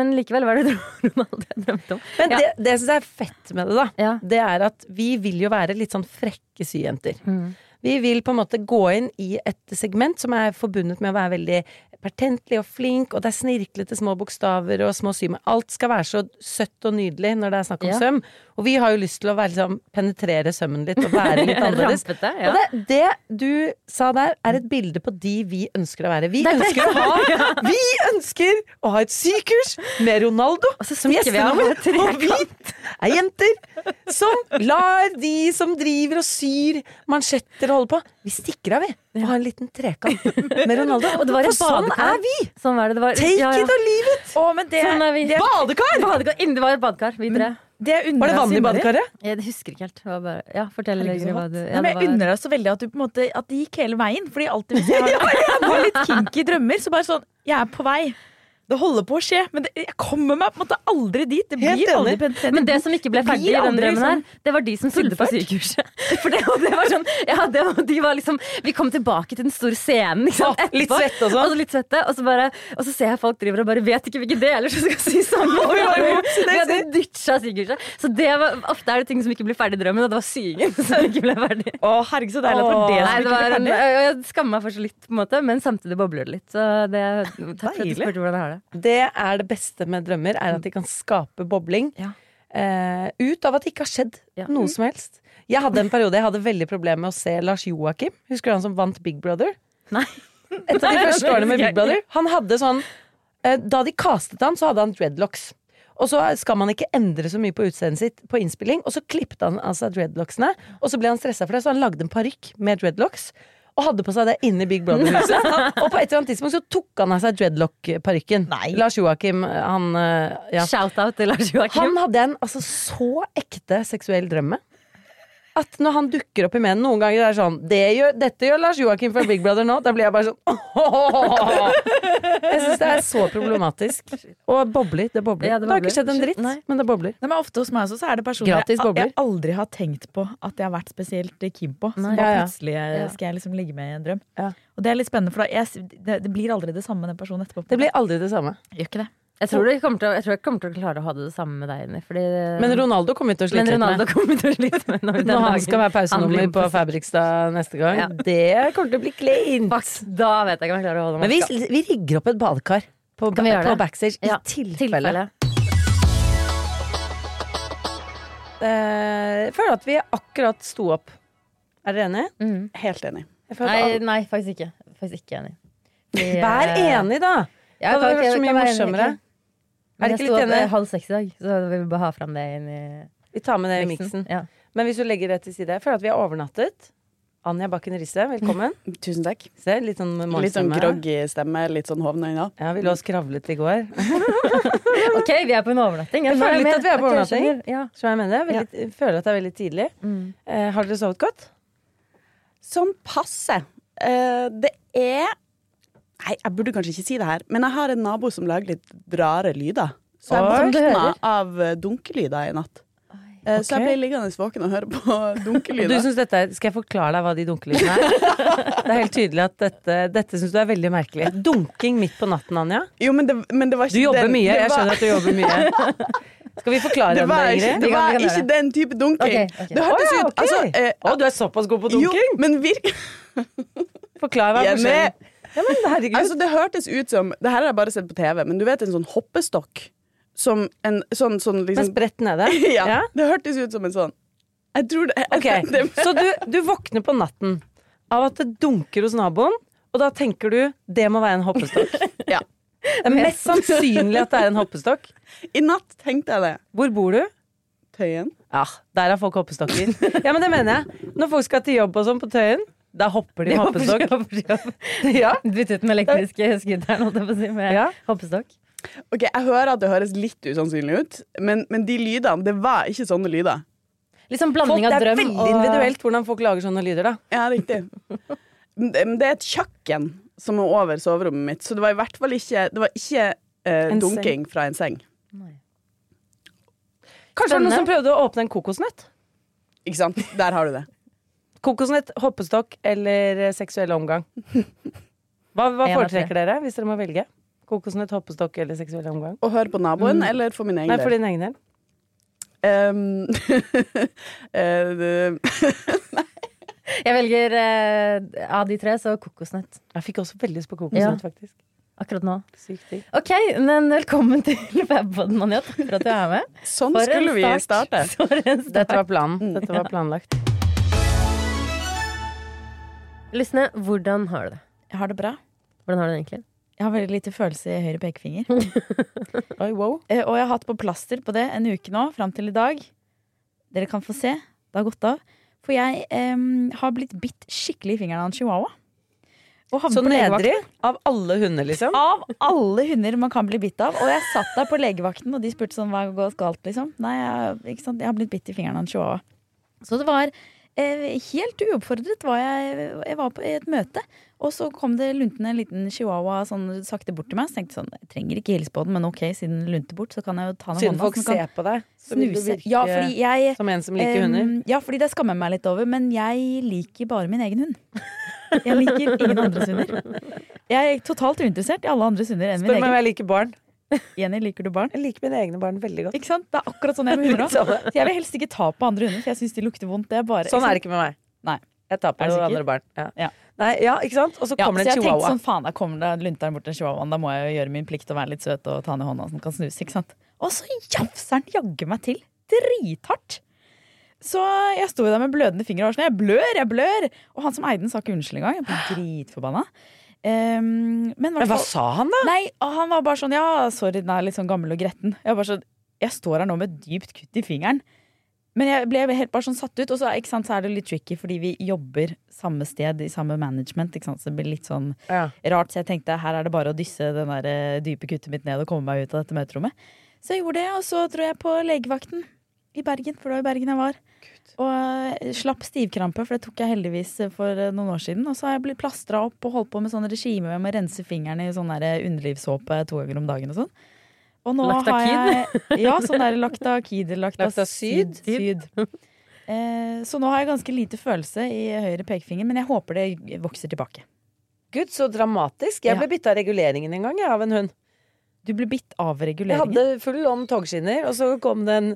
men likevel var det Ronaldo jeg drømte om. Men Ja. det, det syns jeg er fett med det, da. Ja. Det er at vi vil jo være litt sånn frekke syjenter. Mm. Vi vil på en måte gå inn i et segment som er forbundet med å være veldig pertentlig og flink, og det er snirklete små bokstaver og små symer. Alt skal være så søtt og nydelig når det er snakk om Ja. søm. Og vi har jo lyst til å være, liksom, penetrere sømmen litt og være litt annerledes. Rampete, ja. Og det, det du sa der, er et bilde på de vi ønsker å være. Vi ønsker å ha Vi ønsker å ha et sykehus med Ronaldo som gjestenummer, og vi er jenter som lar de som driver og syr mansjetter og holder på Vi stikker av, vi. Og ha en liten trekant med Ronaldo. Og det var For sånn badekar. er vi! Sånn var det. det var, Take ja, ja. it or leave it! Å, men det, Sånn er vi. det, Badekar! Badekar. Inn- Det var et badekar, vi tre. det Var det vann i badekaret? Jeg husker ikke helt. Det var bare, ja, fortell Herregud, hva du Nei, ja, men jeg unner deg så veldig at, du på en måte, at det gikk hele veien. Fordi alltid hvis jeg har, har litt kinky drømmer, så bare sånn Jeg er på vei. Det holder på å skje, men det, jeg kommer meg på en måte aldri dit. Det blir aldri. Men det som ikke ble ferdig i den drømmen her, sånn det var de som sydde på sykehuset. For det, det var sånn Ja, det de var liksom Vi kom tilbake til den store scenen, liksom, sant, Å, litt etterpå. svette og sånn. Og så litt svette, og så, bare, og så ser jeg folk driver og bare vet ikke hvilke deler som skal sys sammen. Vi hadde ditcha sykehuset. Så det var, ofte er det ting som ikke blir ferdig i drømmen, og det var syingen som ikke ble ferdig. Å, herregud, så deilig at det var det som ikke ble ferdig. jeg skammer meg fortsatt litt, på en måte, men samtidig bobler det litt. Så det, takk for at du spurte hvordan jeg har det. Det er det beste med drømmer, er at de kan skape bobling. Ja. Uh, ut av at det ikke har skjedd Ja. noe som helst. Jeg hadde en periode jeg hadde veldig problemer med å se Lars Joakim. Husker du han som vant Big Brother? Nei. Et av de første årene med Big Brother. Han hadde sånn uh, Da de castet han, så hadde han dreadlocks. Og så skal man ikke endre så mye på utseendet sitt på innspilling. Og så klippet han altså dreadlocksene, og så ble han stressa for det, så han lagde en parykk med dreadlocks. Og hadde på seg det inne i Big Brother-huset. og på et eller annet tidspunkt så tok han av seg dreadlock-parykken. Lars Joakim, han eh, ja. Shout-out til Lars Joakim. Han hadde en altså, så ekte seksuell drøm med. At når han dukker opp i menn noen ganger, er det sånn det gjør, 'Dette gjør Lars Joakim fra Big Brother nå.' Da blir jeg bare sånn Jeg syns det er så problematisk. Og bobler. Det bobler. Ja, det det, har ikke skjedd en dritt, Nei. men det bobler. Nei, men ofte hos meg også, så er det personer jeg, bobler. jeg aldri har tenkt på at jeg har vært spesielt keen på. Som Ja, ja. plutselig eh, skal jeg liksom ligge med i en drøm. Og det er litt spennende, for da, jeg, det, det blir aldri det samme med den personen etterpå. Det blir aldri det samme. Gjør ikke det. Jeg tror, jeg, kommer til, jeg tror jeg kommer til å klare å ha det det samme med deg, Jenny. Fordi, Men Ronaldo kommer til å men slite litt med. kommer til å slite med når, Når han skal være pausenummer på på- Fabrikstad neste gang. Ja. Det kommer til å bli kleint. Da vet jeg ikke om jeg klarer å holde Men vi, vi rigger opp et badekar på, gjøre på backstage Ja, i tilfelle. tilfelle. Uh, Jeg føler at vi akkurat sto opp. Er dere enig? Mm. Helt enig. Nei, nei, faktisk ikke. Faktisk ikke enig. Vi, Vær eh, enig, da! Ja, Det hadde vært så mye morsommere. Er Men det jeg ikke sto litt opp enig? halv seks i dag, så vi vil bare ha fram det inn i Vi tar med det i miksen. Ja. Men hvis du legger det til side Jeg føler at vi har overnattet. Anja Bakken Risse, velkommen. Tusen takk. Se, litt sånn Litt sånn groggy stemme, litt sånn hovne øyne. Ja, vi lå og skravlet i går. Ok, vi er på en overnatting. Jeg er føler litt at vi er på okay, overnatting. Ja. Så jeg mener det. Veldig, ja. føler at det er veldig tidlig. Mm. Eh, har dere sovet godt? Sånn passe. Eh, det er Nei, jeg burde kanskje ikke si det her, men jeg har en nabo som lager litt rare lyder. Så jeg våkna av eh, dunkelyder i natt. Okay. Så jeg ble liggende våken og høre på dunkelyder. er, Skal jeg forklare deg hva de dunkelydene er? Det er helt tydelig at dette, dette syns du er veldig merkelig. Dunking midt på natten, Anja. Jo, men det, men det var ikke Du jobber den, mye. det Jeg skjønner at du jobber mye. Skal vi forklare Det var det, ikke, det var ikke den type dunking. Okay, okay. Det hørtes Å, ja, ut altså, eh, Å, du er såpass god på Jo, dunking? men virk, Forklar hva er forskjellen. Ja, men herregud. altså, det hørtes ut som Det her har jeg bare sett på TV, men du vet en sånn hoppestokk? Som en sånn, sånn Med liksom spredt nede? ja, Ja. Det hørtes ut som en sånn. Jeg tror det, Ok, det Så du, du våkner på natten av at det dunker hos naboen, og da tenker du det må være en hoppestokk. Ja. Det er mest sannsynlig at det er en hoppestokk. I natt tenkte jeg det. Hvor bor du? Tøyen. Ja, der har folk hoppestokker. Ja, men det mener jeg. Når folk skal til jobb og sånn på Tøyen, da hopper de med hoppestokk. Ja. Bytte ut den elektriske scooteren holdt jeg på å si, med Ja. hoppestokk. Ok, Jeg hører at det høres litt usannsynlig ut, men, men de lydene, det var ikke sånne lyder. Liksom blanding Folk, blanding det er veldig og individuelt hvordan folk lager sånne lyder, da. Ja, riktig. Det er et kjøkken som er over soverommet mitt, så det var i hvert fall ikke Det var ikke eh, dunking dunking fra en seng. Kanskje det var noen som prøvde å åpne en kokosnøtt? Ikke sant? Der har du det. Kokosnøtt, hoppestokk eller eh, seksuell omgang? Hva, hva foretrekker dere hvis dere må velge? Kokosnøtt, hoppestokk eller seksuell omgang? Å høre på naboen, eller for min egen Nei, for din egen del. Um, eh, Jeg velger eh, av de tre, så kokosnøtt. Jeg fikk også veldig lyst på kokosnøtt, faktisk. Akkurat nå. Sykt. Ok, men velkommen til Fabpodden, Manja. Takk for at du er med. Sånn For skulle vi start. starte. For en start. Dette var planen. Dette var planlagt. Lysne, hvordan har du det? Jeg har det bra. Hvordan har du det egentlig? Jeg har veldig lite følelse i høyre pekefinger. Oi, wow. Eh, Og jeg har hatt på plaster på det en uke nå, fram til i dag. Dere kan få se. Det har gått av. For jeg eh, har blitt bitt skikkelig i fingeren av en chihuahua. Og Så nedrig av alle hunder, liksom? Av alle hunder man kan bli bitt av. Og jeg satt der på legevakten, og de spurte sånn hva går galt, liksom. Nei, jeg, jeg har blitt bitt i fingeren av en chihuahua. Så det var helt uoppfordret var jeg, jeg var på et møte. Og så kom det luntende en liten chihuahua sånn sakte bort til meg. Så tenkte jeg sånn, jeg trenger ikke hilse på den, men ok, siden den lunter bort, så kan jeg jo ta den i Siden folk ser på deg, så vil du virke Ja, fordi jeg som en som liker em, hunder. Ja, fordi det skammer jeg meg litt over, men jeg liker bare min egen hund. Jeg liker ingen andres hunder. Jeg er totalt uinteressert i alle andres hunder enn min Spør meg om jeg liker barn. Jenny, liker du barn? Jeg liker mine egne barn veldig godt. Ikke sant? Det er akkurat sånn jeg med hunder Litt Jeg vil helst ikke ta på andre hunder, for jeg syns de lukter vondt. Det er bare, Sånn er det ikke med meg. Nei. Jeg tar på andre barn. Ja. Ja. Nei, ja, ikke sant? Og så Ja, kommer så jeg en tenkte sånn, faen, da kommer det lunteren bort til chihuahuaen. Da må jeg jo gjøre min plikt og være litt søt og ta den i hånda så den kan snuse. ikke sant? Og så jafser den jaggu meg til. Drithardt. Så jeg sto der med blødende fingre og var sånn Jeg blør, jeg blør! Og han som eide den, sa ikke unnskyld engang. Jeg ble dritforbanna. Um, men, Men hva sa han, da? Nei, Han var bare sånn Ja, sorry, den er litt sånn gammel og gretten. Jeg, sånn, jeg står her nå med et dypt kutt i fingeren. Men jeg ble helt bare sånn satt ut. Og så, sant, så er det litt tricky, fordi vi jobber samme sted i samme management. Sant? Så det blir litt sånn rart. Så jeg tenkte her er det bare å dysse den der eh, dype kuttet mitt ned og komme meg ut av dette møterommet. Så jeg gjorde det, og så dro jeg på legevakten i Bergen, for det var i Bergen jeg var. Og eh, slapp stivkrampe, for det tok jeg heldigvis for eh, noen år siden. Og så har jeg blitt plastra opp og holdt på med sånn regime med å rense fingrene i sånn der underlivssåpe to ganger om dagen og sånn. Og nå har jeg Ja, sånn der laktakid Laktasyd? Syd. Eh, så nå har jeg ganske lite følelse i høyre pekefinger, men jeg håper det vokser tilbake. Gud, så dramatisk. Jeg ble ja. av reguleringen en gang jeg, av en hund. Du ble bitt av reguleringen? Jeg hadde full om togskinner, og så kom det en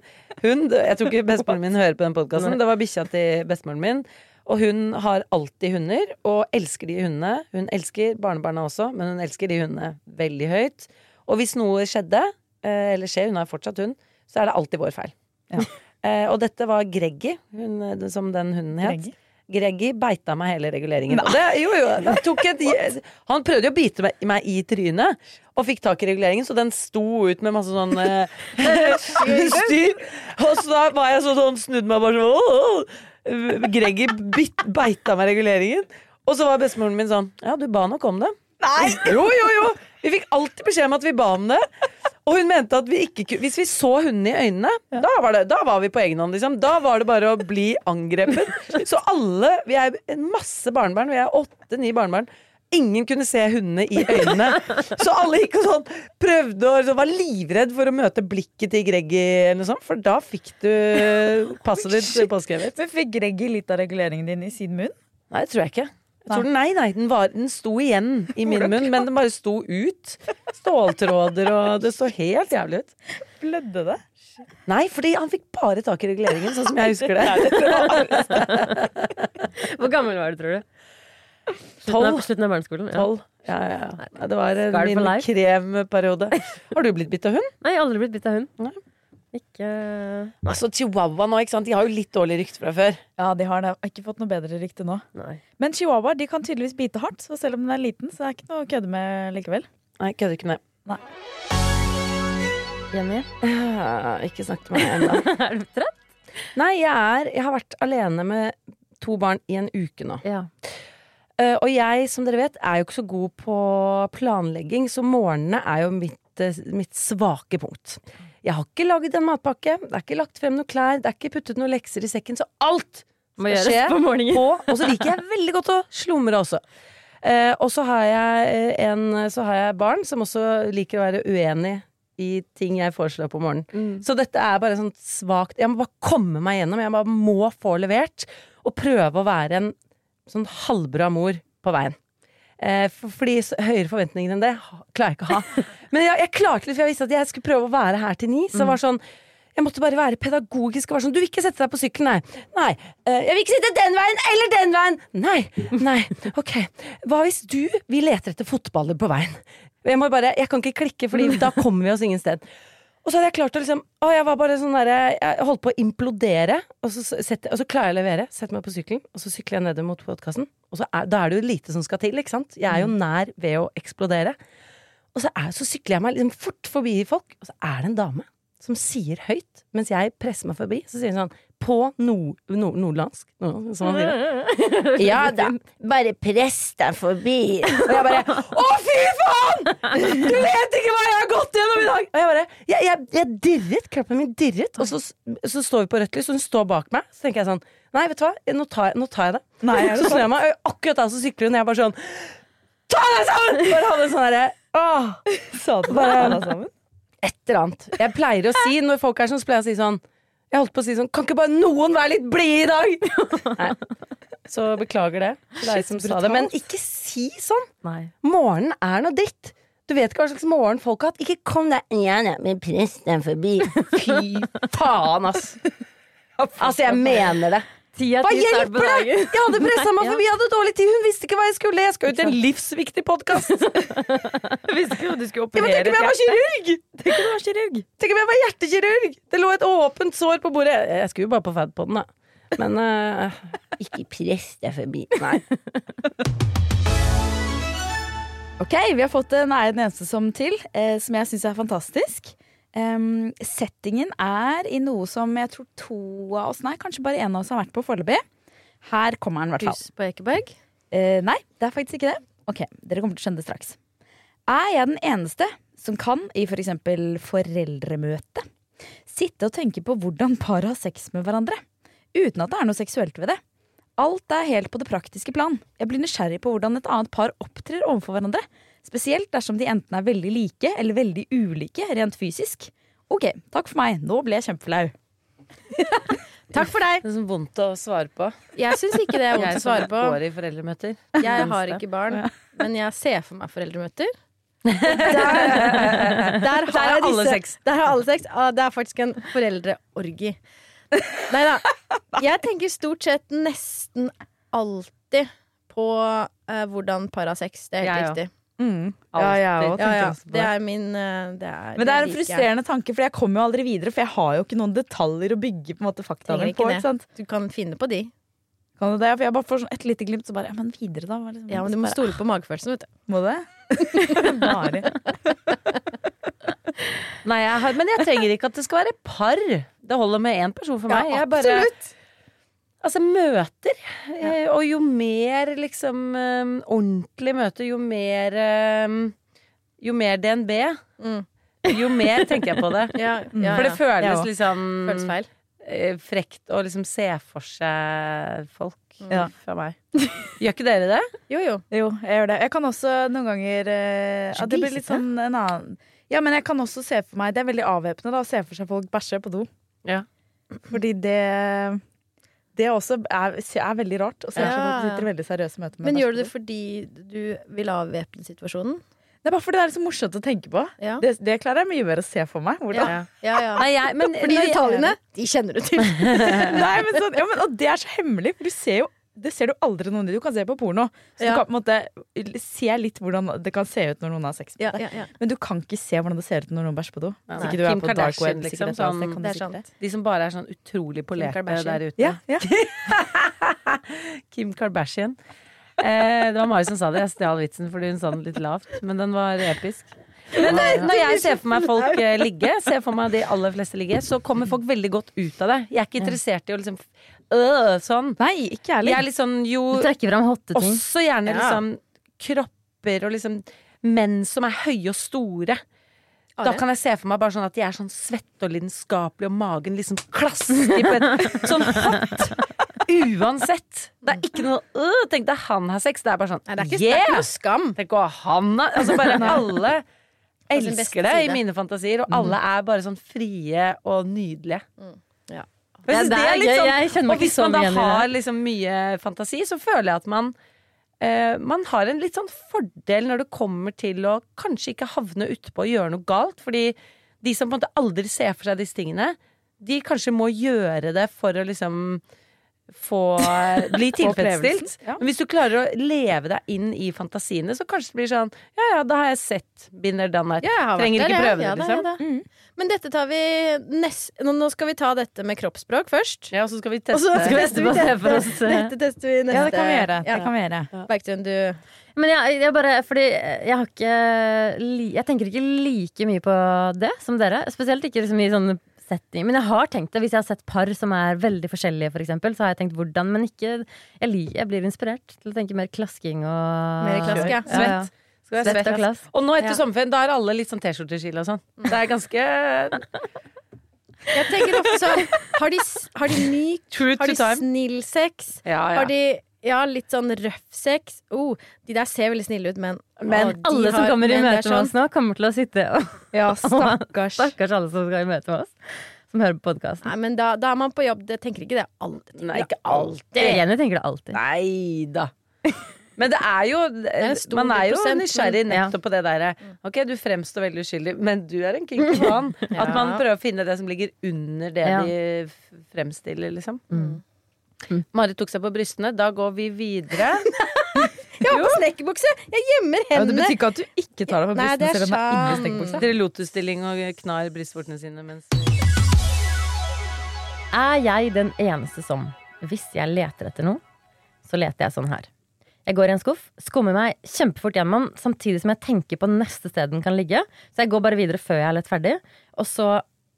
hund. Jeg tror ikke bestemoren min hører på den podkasten. Det var bikkja til bestemoren min. Og hun har alltid hunder, og elsker de hundene. Hun elsker barnebarna også, men hun elsker de hundene veldig høyt. Og hvis noe skjedde, eh, eller skjer, hun har fortsatt hund, så er det alltid vår feil. Ja. og dette var Greggy, eh, som den hunden het. Greggy? Greggy beita meg hele reguleringen. Det, jo, jo, et, han prøvde jo å bite meg, meg i trynet, og fikk tak i reguleringen, så den sto ut med masse sånn eh, styr. Og så da var jeg sånn, sånn snudd meg bare sånn. Greggy bit, beita meg reguleringen. Og så var bestemoren min sånn Ja, du ba nok om det. Nei! Jo, jo, jo! Vi fikk alltid beskjed om at vi ba om det. Og hun mente at vi ikke Hvis vi så hunden i øynene, da, var det, da var vi på egen hånd, liksom. Da var det bare å bli angrepet. Så alle Vi er masse barnebarn. Vi er åtte-ni barnebarn. Ingen kunne se hundene i øynene. Så alle gikk og sånn prøvde og var livredd for å møte blikket til Greggy, sånt, for da fikk du passet ditt påskrevet. Men fikk Greggy litt av reguleringen din i sin munn? Nei, det tror jeg ikke. Jeg tror den, nei, nei, den, var, den sto igjen i min munn, men den bare sto ut. Ståltråder og Det så helt jævlig ut. Blødde det? Nei, fordi han fikk bare tak i reguleringen, sånn som jeg husker det. Hvor gammel var du, tror du? Slutten av, slutten av barneskolen? Ja. Ja, ja, ja. Det var min kremperiode. Har du blitt bitt av hund? Nei, aldri blitt bitt av hund. Ikke Altså, Chihuahua nå, ikke sant? De har jo litt dårlig rykte fra før. Ja, de har det. Ikke fått noe bedre rykte nå. Nei. Men chihuahua de kan tydeligvis bite hardt, så selv om den er liten, så er det ikke noe å kødde med likevel. Nei, kødder ikke med Nei. Jenny? Ikke snakk til meg ennå. er du trøtt? Nei, jeg er Jeg har vært alene med to barn i en uke nå. Ja. Uh, og jeg, som dere vet, er jo ikke så god på planlegging, så morgenene er jo mitt, eh, mitt svake punkt. Jeg har ikke lagd en matpakke, det er ikke lagt frem noen klær, det er ikke puttet noen lekser i sekken, så alt Må gjøres skje på morgenen. på. Og så liker jeg veldig godt å slumre også. Eh, og så har jeg eh, en Så har jeg barn som også liker å være uenig i ting jeg foreslår på morgenen. Mm. Så dette er bare sånn svakt Jeg må bare komme meg gjennom. Jeg bare må få levert. Og prøve å være en sånn halvbra mor på veien. Eh, for, fordi høyere forventninger enn det klarer jeg ikke å ha. Men jeg, jeg klarte litt, for jeg visste at jeg skulle prøve å være her til ni. Så det var sånn Jeg måtte bare være pedagogisk og være sånn Du vil ikke sette deg på sykkelen, nei. Nei. Uh, jeg vil ikke sitte den veien eller den veien! Nei. Nei. Ok. Hva hvis du Vi leter etter fotballer på veien. Jeg må bare Jeg kan ikke klikke, Fordi da kommer vi oss ingen sted. Og så hadde jeg klart å liksom Å, jeg var bare sånn der, Jeg holdt på å implodere, og så, setter, og så klarer jeg å levere. Setter meg på sykkelen, og så sykler jeg nedover mot podkasten. Og er, da er det jo lite som skal til, ikke sant? Jeg er jo nær ved å eksplodere. Og så, er, så sykler jeg meg liksom fort forbi folk, og så er det en dame som sier høyt, mens jeg presser meg forbi, så sier hun sånn på nord, nord, nordlandsk no, som man sier. Ja da, bare press deg forbi. Og jeg bare Å, fy faen! Du vet ikke hva jeg har gått gjennom i dag! Og jeg bare Jeg, jeg, jeg dirret. Kroppen min dirret. Og så, så står vi på rødt lys, og hun står bak meg. Så tenker jeg sånn Nei, vet du hva, nå tar, jeg- nå tar jeg det. Nei, jeg så snur jeg meg, og akkurat da så sykler hun, og jeg bare sånn Ta deg sammen! Bare hadde en sånn derre Åh! Sa du Bare- ta deg sammen? Et eller annet. Jeg pleier å si, når folk er sånn, så pleier jeg å si sånn Jeg holdt på å si sånn Kan ikke bare noen være litt blide i dag? Nei. Så beklager det til deg som sa det. Men ikke si sånn! Nei. Morgenen er noe dritt. Du vet ikke hva slags morgen folk har hatt. Ikke kom deg igjen, med presten forbi. Fy faen, ass. Altså, jeg mener det. Ti av ti start på dagen. Jeg hadde pressa meg forbi, jeg hadde dårlig tid. Hun visste ikke hva jeg skulle. Jeg skal ut i en livsviktig podkast. Visste ikke at du skulle Ja, tenk om jeg var kirurg! Tenk om du var kirurg. Tenk om jeg var hjertekirurg! Det lå et åpent sår på bordet. Jeg skulle jo bare på Fadpoden, da. Men uh, ikke press deg forbi. Nei. Ok, vi har fått en Er den eneste som til, eh, som jeg syns er fantastisk. Em, settingen er i noe som jeg tror to av oss, nei, kanskje bare en av oss har vært på foreløpig. Her kommer den, i hvert fall. Hus på Ekeberg? Uh, nei, det er faktisk ikke det. Ok, Dere kommer til å skjønne det straks. Er jeg den eneste som kan, i f.eks. For foreldremøte, sitte og tenke på hvordan par har sex med hverandre, uten at det er noe seksuelt ved det? Alt er helt på det praktiske plan. Jeg blir nysgjerrig på hvordan et annet par opptrer overfor hverandre. Spesielt dersom de enten er veldig like eller veldig ulike rent fysisk. Ok, takk for meg. Nå ble jeg kjempeflau. Takk for deg. Det er så vondt å svare på. Jeg syns ikke det er vondt å svare på. går i foreldremøter. Jeg har ikke barn, men jeg ser for meg foreldremøter. Der, der, Der har er jeg alle disse- Der har alle sex. Ah, Det er faktisk en foreldreorgi. Nei da. Jeg tenker stort sett nesten alltid på uh, hvordan par har sex. Det er helt ja, riktig. Mm. Ja, jeg òg Ja, tenker ja. også på Det er min eh, det er, Men det er en liker jeg. frustrerende tanke, for jeg kommer jo aldri videre. For jeg har jo ikke noen detaljer å bygge på en måte faktaene Trenger på. ikke det. Ikke sant? Du kan finne på de. Kan du det? For jeg bare får sånn et lite glimt, så bare Ja, men videre, da? Hva Liksom, Ja, men Du må bare, stole på magefølelsen, vet du. Må det? Bare. Nei, jeg har, men jeg trenger ikke at det skal være par. Det holder med én person for meg. Jeg bare, altså møter. Ja. Og jo mer liksom eh, ordentlig møte, jo mer eh, Jo mer DNB, Mm. jo mer tenker jeg på det. Ja, ja, For det føles liksom Føles feil. eh, frekt å liksom se for seg folk Ja. fra meg. Gjør ikke dere det? Jo, jo. Jo, jeg gjør det. Jeg kan også noen ganger uh, at Det blir litt sånn en annen Ja, men jeg kan også se for meg Det er veldig avvæpnende da, å se for seg folk bæsje på do. Ja. Fordi det Det også er, er veldig rart å se for seg Ja. folk sitter i veldig seriøse møter med Men gjør du det fordi du vil avvæpne situasjonen? Det er bare fordi det er så morsomt å tenke på. Ja. Det, det klarer jeg mye mer å se for meg. Hvordan Ja, ja, ja. Nei, jeg, men Fordi detaljene, de kjenner du til. Nei, men sånn, ja, men, og det er så hemmelig, for du ser jo det ser du aldri noen i. Du kan se på porno. Så Ja. du kan på en måte se litt hvordan det kan se ut når noen har sex på Ja, ja. Men du kan ikke se hvordan det ser ut når noen bæsjer på do. Hvis ikke du er på dark Kardashian, web. liksom, sånn- sant. De som bare er sånn utrolig polerte der ute. Kim Kardashian. Eh, det var Mari som sa det. Jeg stjal vitsen fordi hun sa den litt lavt, men den var episk. Men eh, når jeg ser for meg folk eh, ligge, ser for meg de aller fleste ligge, så kommer folk veldig godt ut av det. Jeg er ikke interessert i å liksom øh, sånn. Nei, ikke ærlig. Jeg er litt sånn jo Du trekker fram hotte ting. Også gjerne Ja. liksom kropper og liksom menn som er høye og store. Da kan jeg se for meg bare sånn at de er sånn svette og lidenskapelige, og magen liksom klasker på et sånn hot. Uansett. Det er ikke noe øh, Tenk deg han har sex. Det er bare sånn Nei, det er ikke, det er ikke yeah! noe skam. Tenk å han har Altså bare alle sin beste elsker det i side. mine fantasier, og alle er bare sånn frie og nydelige. Ja. Det er- liksom, jeg- kjenner meg hvis ikke så man da mye igjen i det. har liksom mye fantasi, så føler jeg at man Uh, Man har en litt sånn fordel når det kommer til å kanskje ikke havne utpå og gjøre noe galt. Fordi de som på en måte aldri ser for seg disse tingene, de kanskje må gjøre det for å liksom få bli tilfredsstilt. ja. Men hvis du klarer å leve deg inn i fantasiene, så kanskje det blir sånn Ja ja, da har jeg sett Binder Danner. Ja, Trenger der, ikke prøve Ja det, liksom. ja da. Men dette tar vi nest... Nå nå skal vi ta dette med kroppsspråk først. Ja, og så skal vi Og så teste- skal vi Teste på oss, eh. Dette tester vi neste Ja, det kan vi gjøre. Det kan vi gjøre. Bergtun, du Men jeg, jeg bare Fordi jeg har ikke Jeg tenker ikke like mye på det som dere. Spesielt ikke liksom i sånne setting. Men jeg har tenkt det. Hvis jeg har sett par som er veldig forskjellige, for eksempel, så har jeg tenkt hvordan. Men ikke Jeg, liker, jeg blir inspirert til å tenke mer klasking og Mer klask, ja. Svett. Skal være Svett svett, og klask. Og nå etter Ja. sommerferien, da er alle litt sånn T-skjorteskille og sånn. Det er ganske Jeg tenker ofte sånn Har de, har de myk Har de snill sex? Ja, ja. Har de ja, litt sånn røff sex? Oh, de der ser veldig snille ut, men Men å, alle som har- kommer i møte med sånn- oss nå, kommer til å sitte og Ja, stakkars. Stakkars alle som skal i møte med oss. Som hører på podkasten. Nei, men da, da er man på jobb. Det tenker ikke det alltid. Nei, ikke alltid. Jenny tenker det alltid. Nei da. Men det er jo det er Man er jo prosent, nysgjerrig men- nettopp på det derre Ok, du fremstår veldig uskyldig, men du er en kinky mann. At man prøver å finne det som ligger under det Ja. de fremstiller, liksom. Marit tok seg på brystene. Da går vi videre. Jeg har på snekkerbukse! Jeg gjemmer Ja, det betyr ikke at du ikke tar deg på Nei, brystene det er selv om det er inni. Dere lotusstilling og knar brystvortene sine mens Er jeg den eneste som, hvis jeg leter etter noe, så leter jeg sånn her. Jeg går i en skuff, skummer meg kjempefort gjennom, samtidig som jeg tenker på neste sted den kan ligge. Så jeg går bare videre før jeg er lett ferdig. Og så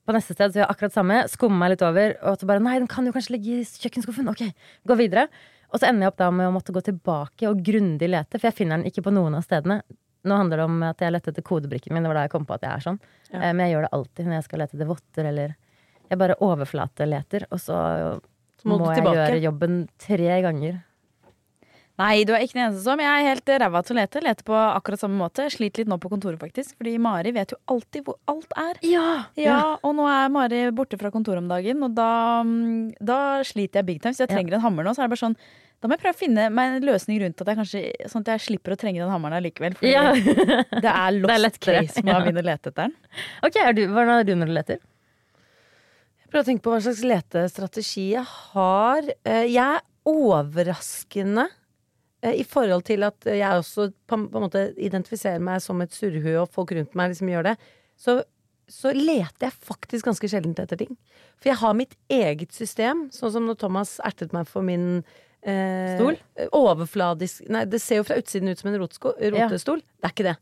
på neste sted så gjør jeg akkurat samme, skummer meg litt over, og så bare nei, den kan jo kanskje ligge i kjøkkenskuffen. Ok, gå videre. Og så ender jeg opp da med å måtte gå tilbake og grundig lete, for jeg finner den ikke på noen av stedene. Nå handler det om at jeg lette etter kodebrikken min, det var da jeg kom på at jeg er sånn. Ja. Eh, Men jeg gjør det alltid når jeg skal lete etter votter eller Jeg bare overflateleter, og så, Så må må, jeg gjøre jobben tre ganger. Nei, du er ikke den eneste som. Jeg er helt ræva til å lete. Leter på akkurat samme måte. Jeg Sliter litt nå på kontoret, faktisk. Fordi Mari vet jo alltid hvor alt er. Ja, Ja, Og nå er Mari borte fra kontoret om dagen, og da, mm, da sliter jeg big time. Så jeg trenger en hammer nå. Så er det bare sånn da må jeg prøve å finne meg en løsning rundt at jeg kanskje, sånn at jeg slipper å trenge den hammeren allikevel. Fordi Ja. det er lost lettere, case med å ja. begynne å lete etter den. Ok, er du, Hvordan er du når du leter? Jeg prøver å tenke på hva slags letestrategi jeg har. Eh, Jeg er overraskende i forhold til at jeg også på, en måte identifiserer meg som et surrehue, og folk rundt meg liksom gjør det. Så, så leter jeg faktisk ganske sjelden etter ting. For jeg har mitt eget system, sånn som når Thomas ertet meg for min eh, Stol? Overfladisk Nei, det ser jo fra utsiden ut som en rotsko, rotestol. Det er ikke det.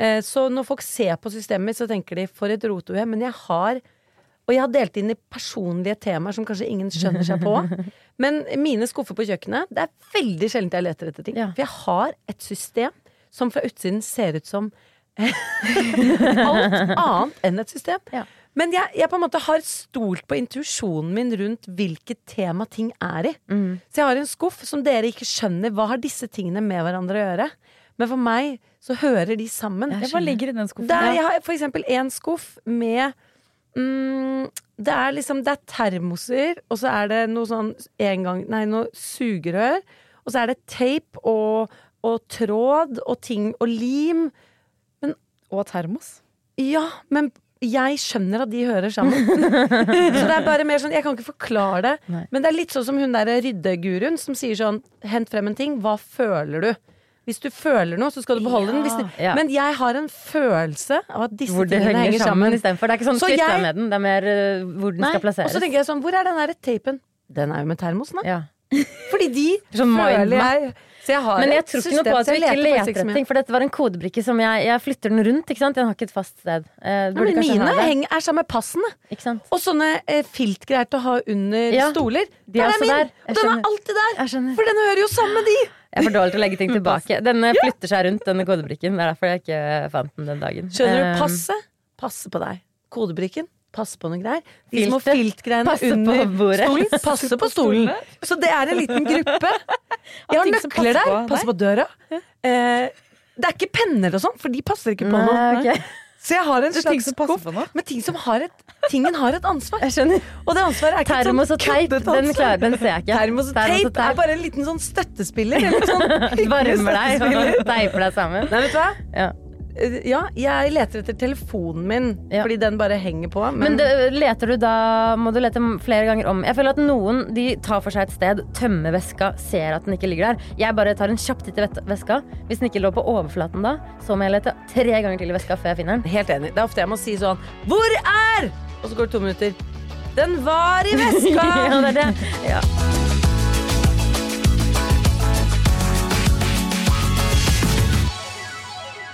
Eh, Så når folk ser på systemet mitt, så tenker de 'for et rotehue'. Men jeg har Og jeg har delt inn i personlige temaer som kanskje ingen skjønner seg på. Men mine skuffer på kjøkkenet, det er veldig sjelden jeg leter etter ting. For jeg har et system som fra utsiden ser ut som alt annet enn et system. Men jeg, jeg på en måte har stolt på intuisjonen min rundt hvilket tema ting er i. Så jeg har en skuff som dere ikke skjønner. Hva har disse tingene med hverandre å gjøre? Men for meg så hører de sammen. Hva ligger i den skuffen? Der, jeg har for eksempel en skuff med mm, Det er liksom Det er termoser, og så er det noe sånn en gang, Nei, noe sugerør. Og så er det tape og, og tråd og ting og lim. Men, og termos? Ja, men jeg skjønner at de hører sammen. så det er bare mer sånn Jeg kan ikke forklare det. Nei. Men det er litt sånn som hun der ryddeguruen som sier sånn Hent frem en ting. Hva føler du? Hvis du føler noe, så skal du beholde den. Hvis det, Ja. Men jeg har en følelse av at disse tingene henger henger sammen sammen. Det er ikke sånn Så jeg- med den, det er mer uh, hvor den Nei, skal plasseres. Og så tenker jeg sånn, hvor er den derre tapen? Den er jo med termosen, da. Ja. Fordi de føler jeg Så jeg har Men jeg tror ikke noe på at vi ikke leter etter ting, for dette var en kodebrikke som jeg, jeg flytter den rundt. ikke sant? Den har ikke et fast sted. Eh, Nei, men mine heng, er sammen med passene. Og sånne eh, filtgreier til å ha under Ja, stoler. de er Der er min! Og den er alltid der! For den hører jo sammen med de! Jeg er for dårlig til å legge ting tilbake. Denne flytter seg rundt, denne kodebrikken. Det er derfor jeg ikke fant den den dagen. Skjønner du? Um, Passe. Passe på deg. Kodebrikken. Passe på noe greier. De små filtgreiene Passe på under bordet. stolen. Passe på stolen. Så det er en liten gruppe. Jeg har nøkler der. Passe på døra. Eh, det er ikke penner og sånn, for de passer ikke på Nei, noe. ok. Så jeg har en slags skuff med ting som har et Tingen har et ansvar. Jeg skjønner. Og det ansvaret er ikke Termos sånn og teip, den, klarer, den ser jeg ikke. Termos og teip er bare en liten sånn støttespiller. Eller sånn Varmer deg og teiper deg sammen. Nei, vet du hva? Ja. Eh, Ja, jeg leter etter telefonen min, fordi den bare henger på. Men, Men det, leter du da Må du lete flere ganger om? Jeg føler at noen de tar for seg et sted, tømmer veska, ser at den ikke ligger der. Jeg bare tar en kjapp titt i veska. Hvis den ikke lå på overflaten da, så må jeg lete tre ganger til i veska før jeg finner den. Helt enig. Det er ofte jeg må si sånn Hvor er? Og så går det to minutter. Den var i veska! ja, det er det. Ja.